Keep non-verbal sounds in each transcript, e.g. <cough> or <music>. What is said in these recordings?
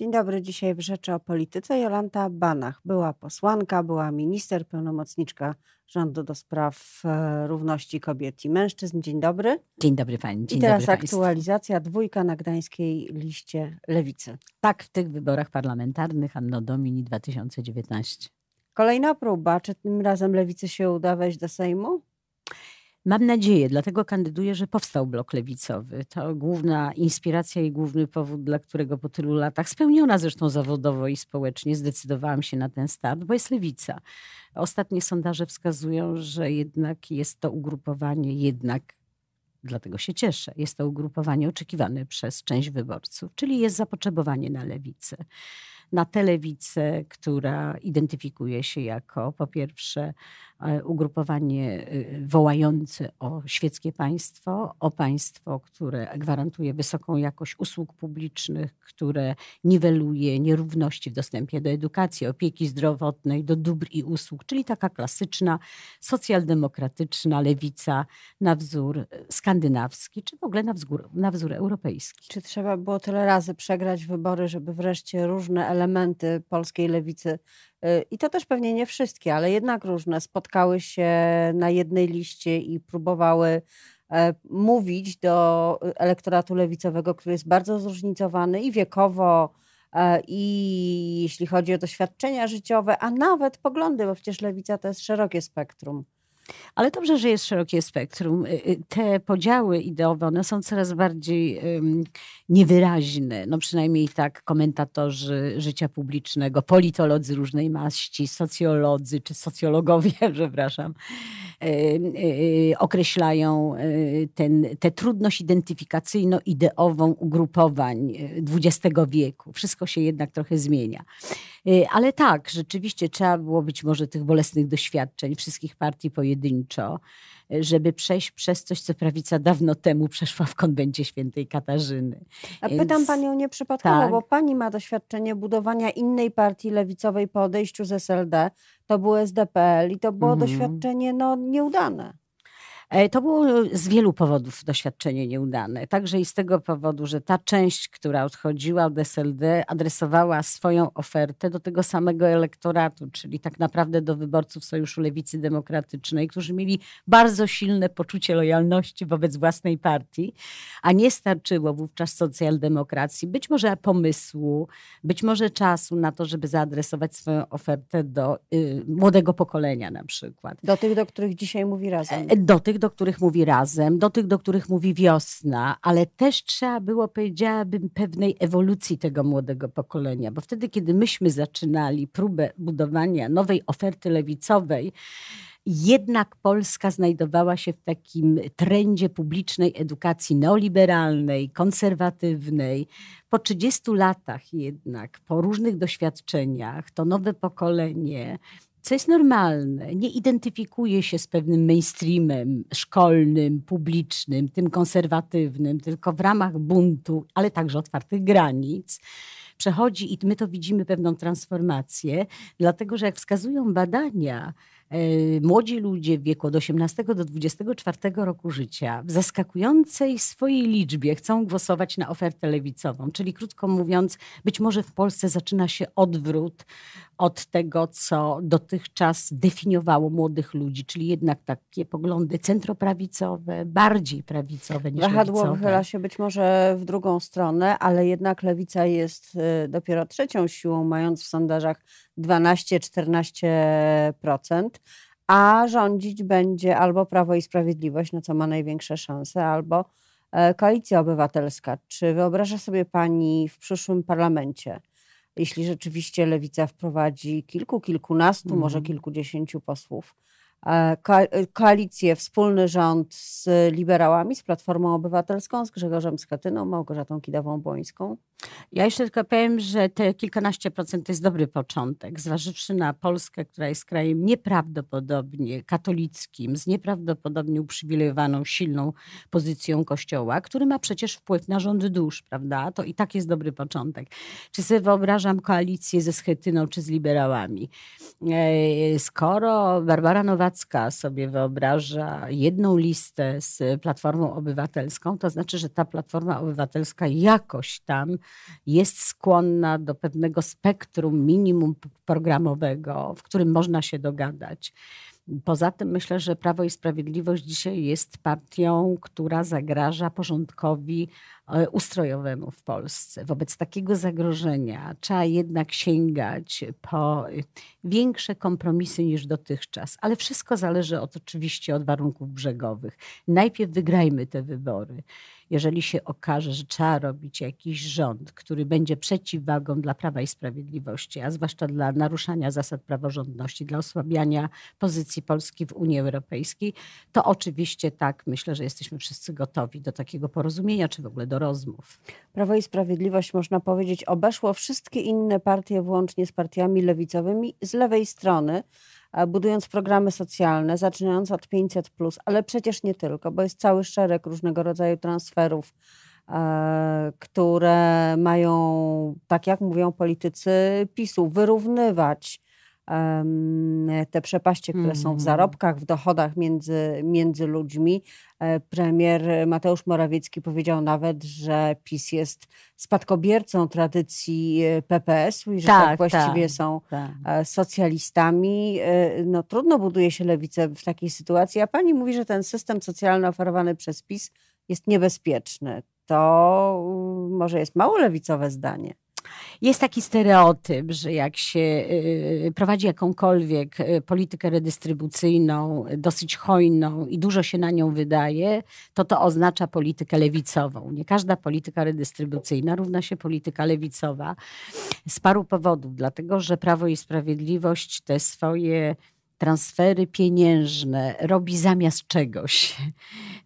Dzień dobry. Dzisiaj w Rzeczy o Polityce Jolanta Banach. Była posłanka, była minister, pełnomocniczka rządu do spraw e, równości kobiet i mężczyzn. Dzień dobry. Dzień dobry pani. Dzień I teraz dobry aktualizacja, państwu. dwójka na gdańskiej liście lewicy. Tak, w tych wyborach parlamentarnych Anno Domini 2019. Kolejna próba. Czy tym razem lewicy się uda wejść do Sejmu? Mam nadzieję, dlatego kandyduję, że powstał blok lewicowy. To główna inspiracja i główny powód, dla którego po tylu latach, spełniona zresztą zawodowo i społecznie, zdecydowałam się na ten start, bo jest lewica. Ostatnie sondaże wskazują, że jednak jest to ugrupowanie, jednak dlatego się cieszę. Jest to ugrupowanie oczekiwane przez część wyborców, czyli jest zapotrzebowanie na lewicę na telewicę, która identyfikuje się jako po pierwsze ugrupowanie e, wołające o świeckie państwo, o państwo, które gwarantuje wysoką jakość usług publicznych, które niweluje nierówności w dostępie do edukacji, opieki zdrowotnej, do dóbr i usług, czyli taka klasyczna socjaldemokratyczna lewica na wzór e, skandynawski, czy w ogóle na wzór, na wzór europejski. Czy trzeba było tyle razy przegrać wybory, żeby wreszcie różne elementy polskiej lewicy, i to też pewnie nie wszystkie, ale jednak różne, spotkały się na jednej liście i próbowały e, mówić do elektoratu lewicowego, który jest bardzo zróżnicowany i wiekowo, e, i jeśli chodzi o doświadczenia życiowe, a nawet poglądy, bo przecież lewica to jest szerokie spektrum. Ale dobrze, że jest szerokie spektrum. Y, y, te podziały ideowe, one są coraz bardziej um, niewyraźne. No przynajmniej tak komentatorzy życia publicznego, politolodzy różnej maści, socjolodzy czy socjologowie, <laughs> przepraszam, określają ten, tę trudność identyfikacyjno-ideową ugrupowań XX wieku. Wszystko się jednak trochę zmienia. Ale tak, rzeczywiście trzeba było być może tych bolesnych doświadczeń wszystkich partii pojedynczo, żeby przejść przez coś, co prawica dawno temu przeszła w konwencie świętej Katarzyny. A Więc, pytam panią nieprzypadkowo, tak. bo pani ma doświadczenie budowania innej partii lewicowej po odejściu z SLD. To był SDPL i to było mhm. doświadczenie no, nieudane. E, to było z wielu powodów doświadczenie nieudane. Także i z tego powodu, że ta część, która odchodziła od SLD, adresowała swoją ofertę do tego samego elektoratu, czyli tak naprawdę do wyborców Sojuszu Lewicy Demokratycznej, którzy mieli bardzo silne poczucie lojalności wobec własnej partii, a nie starczyło wówczas socjaldemokracji, być może pomysłu, być może czasu na to, żeby zaadresować swoją ofertę do y, młodego pokolenia na przykład. Do tych, do których dzisiaj mówi razem. E, do tych, do których mówi razem, do tych, do których mówi wiosna, ale też trzeba było, powiedziałabym, pewnej ewolucji tego młodego pokolenia, bo wtedy, kiedy myśmy zaczynali próbę budowania nowej oferty lewicowej, jednak Polska znajdowała się w takim trendzie publicznej edukacji neoliberalnej, konserwatywnej. Po 30 latach jednak, po różnych doświadczeniach, to nowe pokolenie co jest normalne, nie identyfikuje się z pewnym mainstreamem szkolnym, publicznym, tym konserwatywnym, tylko w ramach buntu, ale także otwartych granic. Przechodzi i my to widzimy pewną transformację, dlatego że jak wskazują badania, młodzi ludzie w wieku od 18 do 24 roku życia w zaskakującej swojej liczbie chcą głosować na ofertę lewicową. Czyli krótko mówiąc, być może w Polsce zaczyna się odwrót od tego, co dotychczas definiowało młodych ludzi, czyli jednak takie poglądy centroprawicowe, bardziej prawicowe niż Wahadło lewicowe. wychyla się być może w drugą stronę, ale jednak lewica jest y, dopiero trzecią siłą, mając w sondażach 12-14%, a rządzić będzie albo Prawo i Sprawiedliwość, na co ma największe szanse, albo e, Koalicja Obywatelska. Czy wyobraża sobie pani w przyszłym parlamencie jeśli rzeczywiście lewica wprowadzi kilku, kilkunastu, mm. może kilkudziesięciu posłów, koalicję, wspólny rząd z liberałami, z Platformą Obywatelską, z Grzegorzem Schetyną, Małgorzatą Kidawą-Błońską? Ja jeszcze tylko powiem, że te kilkanaście procent to jest dobry początek, zważywszy na Polskę, która jest krajem nieprawdopodobnie katolickim, z nieprawdopodobnie uprzywilejowaną, silną pozycją Kościoła, który ma przecież wpływ na rząd dusz, prawda? To i tak jest dobry początek. Czy sobie wyobrażam koalicję ze Schetyną czy z liberałami? E, skoro Barbara Nowa Nowacka sobie wyobraża jedną listę z Platformą Obywatelską, to znaczy, że ta Platforma Obywatelska jakoś tam jest skłonna do pewnego spektrum minimum programowego, w którym można się dogadać. Poza tym myślę, że Prawo i Sprawiedliwość dzisiaj jest partią, która zagraża porządkowi e, ustrojowemu w Polsce. Wobec takiego zagrożenia trzeba jednak sięgać po większe kompromisy niż dotychczas, ale wszystko zależy od, oczywiście od warunków brzegowych. Najpierw wygrajmy te wybory jeżeli się okaże, że trzeba robić jakiś rząd, który będzie przeciwwagą dla Prawa i Sprawiedliwości, a zwłaszcza dla naruszania zasad praworządności, dla osłabiania pozycji Polski w Unii Europejskiej, to oczywiście tak, myślę, że jesteśmy wszyscy gotowi do takiego porozumienia, czy w ogóle do rozmów. Prawo i Sprawiedliwość, można powiedzieć, obeszło wszystkie inne partie, włącznie z partiami lewicowymi, z lewej strony budując programy socjalne, zaczynając od 500, ale przecież nie tylko, bo jest cały szereg różnego rodzaju transferów, e, które mają, tak jak mówią politycy PiSu, wyrównywać te przepaście, które są w mhm. zarobkach, w dochodach między, między ludźmi. E, premier Mateusz Morawiecki powiedział nawet, że PiS jest spadkobiercą tradycji e, PPS-u i że tak, tak właściwie tak, są tak. E, socjalistami. No, trudno buduje się lewicę w takiej sytuacji, a pani mówi, że ten system socjalny oferowany przez PiS jest niebezpieczny. To mm, może jest mało lewicowe zdanie. Jest taki stereotyp, że jak się y, prowadzi jakąkolwiek y, politykę redystrybucyjną, dosyć hojną i dużo się na nią wydaje, to to oznacza politykę lewicową. Nie każda polityka redystrybucyjna równa się polityka lewicowa z paru powodów. Dlatego, że Prawo i Sprawiedliwość te swoje transfery pieniężne robi zamiast czegoś.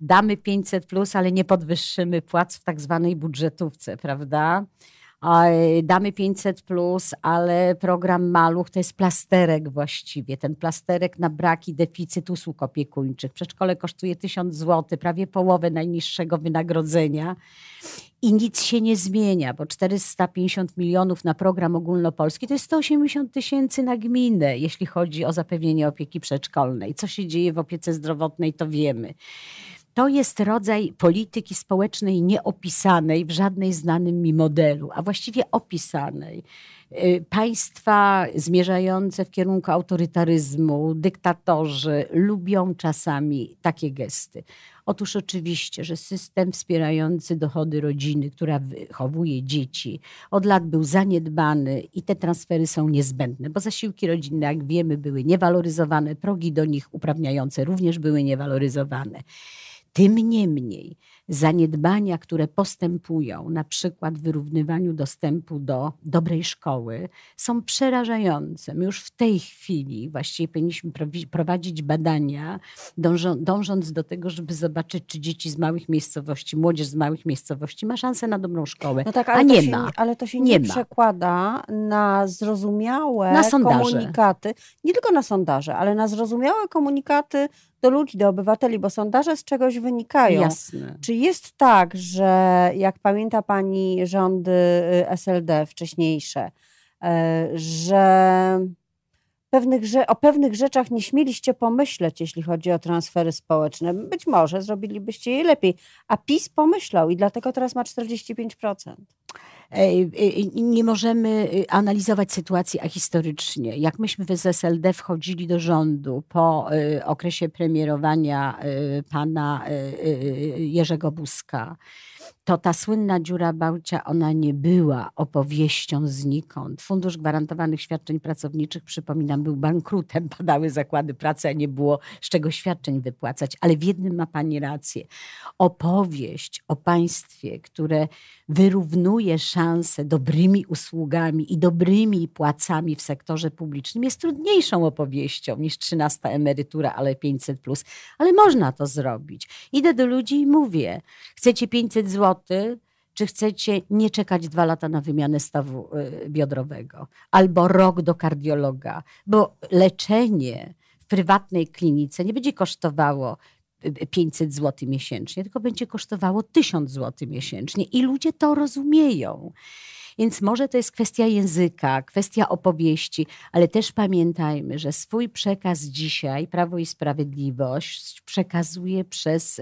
Damy 500, plus, ale nie podwyższymy płac w tak zwanej budżetówce, prawda? Damy 500, plus, ale program Maluch to jest plasterek właściwie. Ten plasterek na braki deficyt usług opiekuńczych. Przedszkole kosztuje 1000 zł, prawie połowę najniższego wynagrodzenia. I nic się nie zmienia, bo 450 milionów na program ogólnopolski to jest 180 tysięcy na gminę, jeśli chodzi o zapewnienie opieki przedszkolnej. Co się dzieje w opiece zdrowotnej, to wiemy. To jest rodzaj polityki społecznej nieopisanej w żadnej znanym mi modelu, a właściwie opisanej. Y, państwa zmierzające w kierunku autorytaryzmu, dyktatorzy lubią czasami takie gesty. Otóż oczywiście, że system wspierający dochody rodziny, która wychowuje dzieci, od lat był zaniedbany i te transfery są niezbędne, bo zasiłki rodzinne, jak wiemy, były niewaloryzowane, progi do nich uprawniające również były niewaloryzowane. Tym niemniej zaniedbania, które postępują, na przykład w wyrównywaniu dostępu do dobrej szkoły, są przerażające. My już w tej chwili właściwie powinniśmy prowadzić badania, dążąc do tego, żeby zobaczyć, czy dzieci z małych miejscowości, młodzież z małych miejscowości ma szansę na dobrą szkołę. No tak, a nie ma. Nie, ale to się nie, nie przekłada na zrozumiałe na komunikaty, nie tylko na sondaże, ale na zrozumiałe komunikaty do ludzi, do obywateli, bo sondaże z czegoś wynikają. Jasne. Czy jest tak, że jak pamięta Pani rządy y, SLD wcześniejsze, e, że pewnych, o pewnych rzeczach nie śmieliście pomyśleć, jeśli chodzi o transfery społeczne. Być może zrobilibyście je lepiej. A PiS pomyślał i dlatego teraz ma 45%. Nie możemy y, analizować sytuacji ahistorycznie. Jak myśmy w SLD wchodzili do rządu po y, okresie premierowania y, pana Jerzego Buzka, to ta słynna dziura Bałcia, ona nie była opowieścią znikąd. Fundusz Gwarantowanych Świadczeń Pracowniczych, przypominam, był bankrutem, padały zakłady pracy, a nie było z czego świadczeń wypłacać. Ale w jednym ma pani rację. Opowieść o państwie, które wyrównuje szanse dobrymi usługami i dobrymi płacami w sektorze publicznym, jest trudniejszą opowieścią niż 13 emerytura, ale 500 plus. Ale można to zrobić. Idę do ludzi i mówię: chcecie 500 zł? czy chcecie nie czekać dwa lata na wymianę stawu y, biodrowego albo rok do kardiologa, bo leczenie w prywatnej klinice nie będzie kosztowało 500 y, zł miesięcznie, tylko będzie kosztowało 1000 zł miesięcznie i ludzie to rozumieją. Więc może to jest kwestia języka, kwestia opowieści, ale też pamiętajmy, że swój przekaz dzisiaj Prawo i Sprawiedliwość przekazuje przez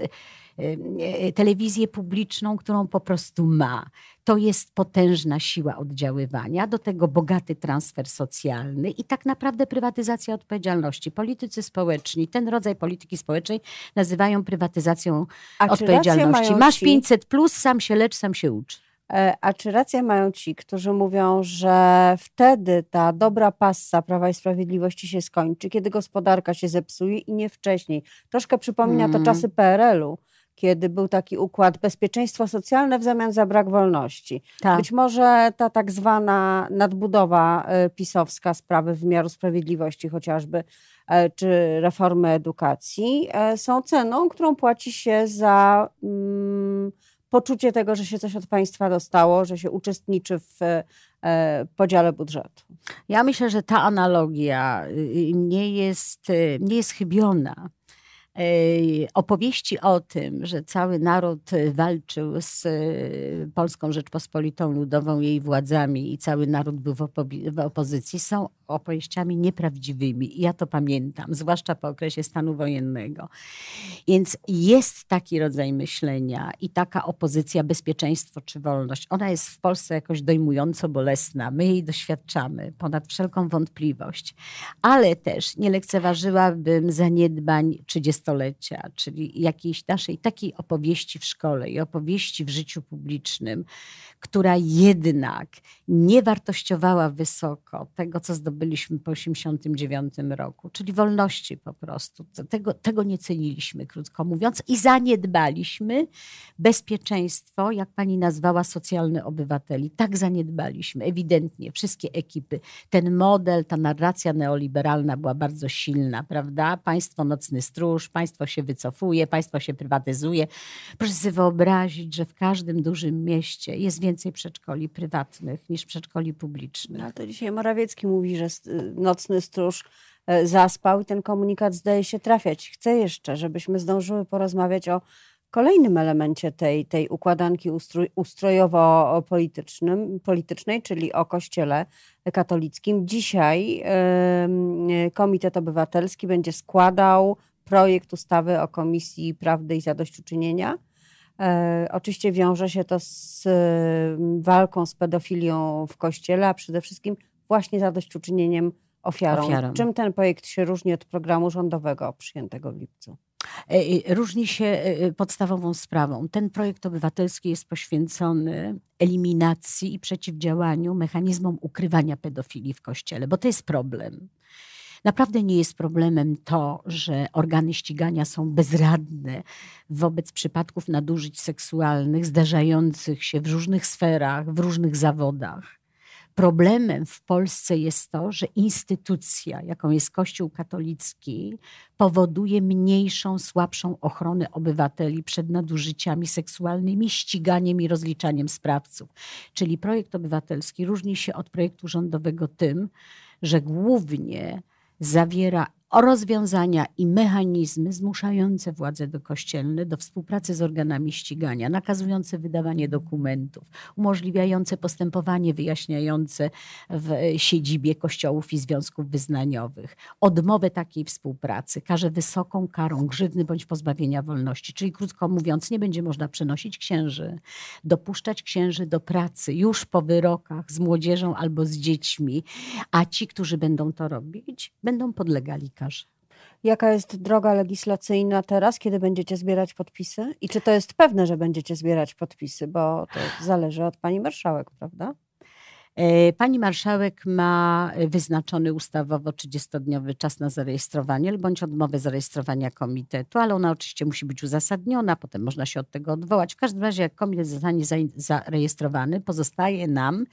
telewizję publiczną, którą po prostu ma. To jest potężna siła oddziaływania, do tego bogaty transfer socjalny i tak naprawdę prywatyzacja odpowiedzialności. Politycy społeczni, ten rodzaj polityki społecznej nazywają prywatyzacją A odpowiedzialności. Masz 500 plus, sam się lecz, sam się uczy. E, a czy rację mają ci, którzy mówią, że wtedy ta dobra passa Prawa i Sprawiedliwości się skończy, kiedy gospodarka się zepsuje i nie wcześniej? Troszkę przypomina to mm. czasy PRL-u, kiedy był taki układ bezpieczeństwo socjalne w zamian za brak wolności. Tak. Być może ta tak zwana nadbudowa e, pisowska sprawy wymiaru sprawiedliwości chociażby, e, czy reformy edukacji e, są ceną, którą płaci się za mm, poczucie tego, że się coś od państwa dostało, że się uczestniczy w podziale budżetu. Ja myślę, że ta analogia y, y, nie jest, y, nie jest chybiona opowieści o tym, że cały naród walczył z e, Polską Rzeczpospolitą Ludową, jej władzami i cały naród był w, w opozycji, są opowieściami nieprawdziwymi. Ja to pamiętam, zwłaszcza po okresie stanu wojennego. Więc jest taki rodzaj myślenia i taka opozycja bezpieczeństwo czy wolność. Ona jest w Polsce jakoś dojmująco bolesna. My jej doświadczamy ponad wszelką wątpliwość. Ale też nie lekceważyłabym zaniedbań 30-lecia, czyli jakiejś naszej takiej opowieści w szkole i opowieści w życiu publicznym, która jednak nie wartościowała wysoko tego, co zdobyliśmy po 1989 roku, czyli wolności po prostu. Tego, tego nie ceniliśmy, krótko mówiąc, i zaniedbaliśmy bezpieczeństwo, jak pani nazwała, socjalne obywateli. Tak zaniedbaliśmy, ewidentnie, wszystkie ekipy. Ten model, ta narracja neoliberalna była bardzo silna, prawda? Państwo nocny stróż, państwo się wycofuje, państwo się prywatyzuje. Proszę sobie wyobrazić, że w każdym dużym mieście jest więcej przedszkoli prywatnych niż przedszkoli publicznych. No, to dzisiaj Morawiecki mówi, że nocny stróż e, zaspał i ten komunikat zdaje się trafiać. Chcę jeszcze, żebyśmy zdążyły porozmawiać o kolejnym elemencie tej, tej układanki ustrój, ustrojowo-politycznej, czyli o Kościele katolickim. Dzisiaj y, Komitet Obywatelski będzie składał projekt ustawy o Komisji Prawdy i Zadośćuczynienia E, oczywiście wiąże się to z walką z pedofilią w kościele, a przede wszystkim właśnie zadośćuczynieniem ofiarom. ofiarom. Czym ten projekt się różni od programu rządowego przyjętego w lipcu? E, e, różni się podstawową sprawą. Ten projekt obywatelski jest poświęcony eliminacji i przeciwdziałaniu mechanizmom ukrywania pedofilii w kościele, bo to jest problem. Naprawdę nie jest problemem to, że organy ścigania są bezradne wobec przypadków nadużyć seksualnych zdarzających się w różnych sferach, w różnych zawodach. Problemem w Polsce jest to, że instytucja, jaką jest Kościół katolicki, powoduje mniejszą, słabszą ochronę obywateli przed nadużyciami seksualnymi, ściganiem i rozliczaniem sprawców. Czyli projekt obywatelski różni się od projektu rządowego tym, że głównie zawiera rozwiązania i mechanizmy zmuszające władze dokościelne do współpracy z organami ścigania, nakazujące wydawanie dokumentów, umożliwiające postępowanie wyjaśniające w siedzibie kościołów i związków wyznaniowych. Odmowę takiej współpracy każe wysoką karą grzywny bądź pozbawienia wolności. Czyli krótko mówiąc, nie będzie można przenosić księży, dopuszczać księży do pracy już po wyrokach z młodzieżą albo z dziećmi, a ci, którzy będą to robić, będą podlegali karze Jaka jest droga legislacyjna teraz, kiedy będziecie zbierać podpisy? I czy to jest pewne, że będziecie zbierać podpisy? Bo to zależy od pani marszałek, prawda? E, pani marszałek ma wyznaczony ustawowo 30-dniowy czas na zarejestrowanie bądź odmowę zarejestrowania komitetu, ale ona oczywiście musi być uzasadniona, potem można się od tego odwołać. W każdym razie, jak komitet zostanie zarejestrowany, pozostaje nam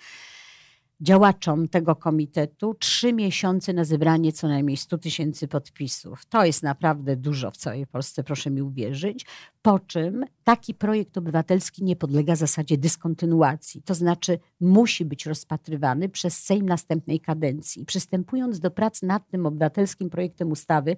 działaczom tego komitetu trzy miesiące na zebranie co najmniej 100 tysięcy podpisów. To jest naprawdę dużo w całej Polsce, proszę mi uwierzyć. Po czym taki projekt obywatelski nie podlega zasadzie dyskontynuacji, to znaczy musi być rozpatrywany przez Sejm następnej kadencji. Przystępując do prac nad tym obywatelskim projektem ustawy,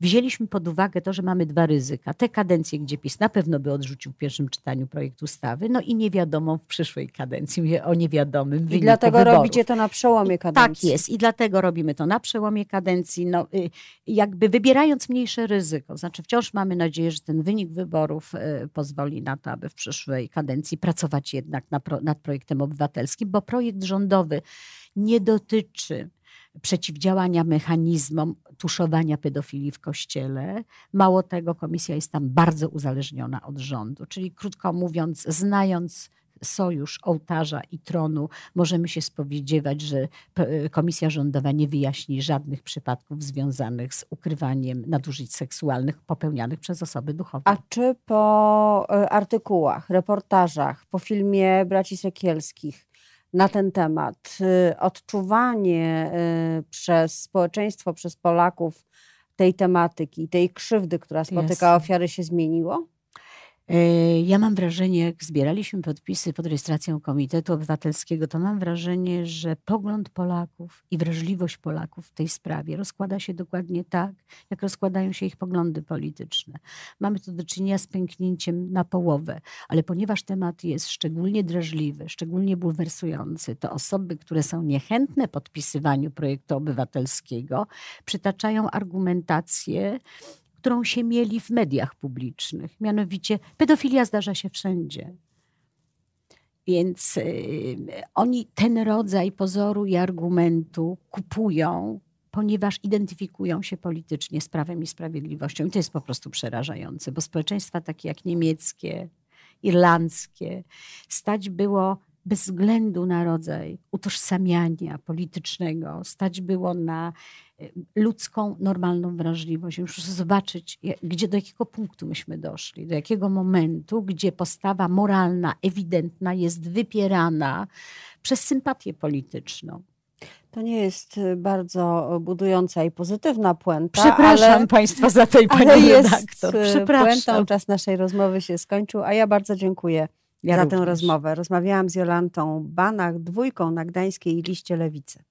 wzięliśmy pod uwagę to, że mamy dwa ryzyka. Te kadencje, gdzie PiS na pewno by odrzucił w pierwszym czytaniu projekt ustawy, no i niewiadomą w przyszłej kadencji, mówię o niewiadomym wyniku I dlatego wyborów. robicie to na przełomie kadencji. Tak jest i dlatego robimy to na przełomie kadencji, no, y, jakby wybierając mniejsze ryzyko. Znaczy wciąż mamy nadzieję, że ten wynik wyborów y, pozwoli na to, aby w przyszłej kadencji pracować jednak nad projektem obywatelskim, bo projekt rządowy nie dotyczy przeciwdziałania mechanizmom tuszowania pedofilii w kościele. Mało tego, komisja jest tam bardzo uzależniona od rządu. Czyli krótko mówiąc, znając sojusz ołtarza i tronu, możemy się spodziewać, że komisja rządowa nie wyjaśni żadnych przypadków związanych z ukrywaniem nadużyć seksualnych popełnianych przez osoby duchowe. A czy po e, artykułach, reportażach, po filmie braci Sekielskich na ten temat, y, odczuwanie y, przez społeczeństwo, przez Polaków tej tematyki, tej krzywdy, która spotyka Jasne. ofiary, się zmieniło? E, ja mam wrażenie, jak zbieraliśmy podpisy pod rejestracją Komitetu Obywatelskiego, to mam wrażenie, że pogląd Polaków i wrażliwość Polaków w tej sprawie rozkłada się dokładnie tak, jak rozkładają się ich poglądy polityczne. Mamy tu do czynienia z pęknięciem na połowę, ale ponieważ temat jest szczególnie drażliwy, szczególnie bulwersujący, to osoby, które są niechętne podpisywaniu projektu obywatelskiego, przytaczają argumentację, którą się mieli w mediach publicznych. Mianowicie pedofilia zdarza się wszędzie. Więc y, oni ten rodzaj pozoru i argumentu kupują, ponieważ identyfikują się politycznie z prawem i sprawiedliwością. I to jest po prostu przerażające, bo społeczeństwa takie jak niemieckie, irlandzkie, stać było bez względu na rodzaj utożsamiania politycznego, stać było na y, ludzką, normalną wrażliwość. Muszę zobaczyć, gdzie, do jakiego punktu myśmy doszli, do jakiego momentu, gdzie postawa moralna, ewidentna jest wypierana przez sympatię polityczną. To nie jest y, bardzo budująca i pozytywna puenta. Przepraszam ale, Państwa za tej Pani ale redaktor. Jest Przepraszam. puentą, czas naszej rozmowy się skończył, a ja bardzo dziękuję ja za również. tę rozmowę. Rozmawiałam z Jolantą Banach, dwójką na Gdańskiej liście Lewicy.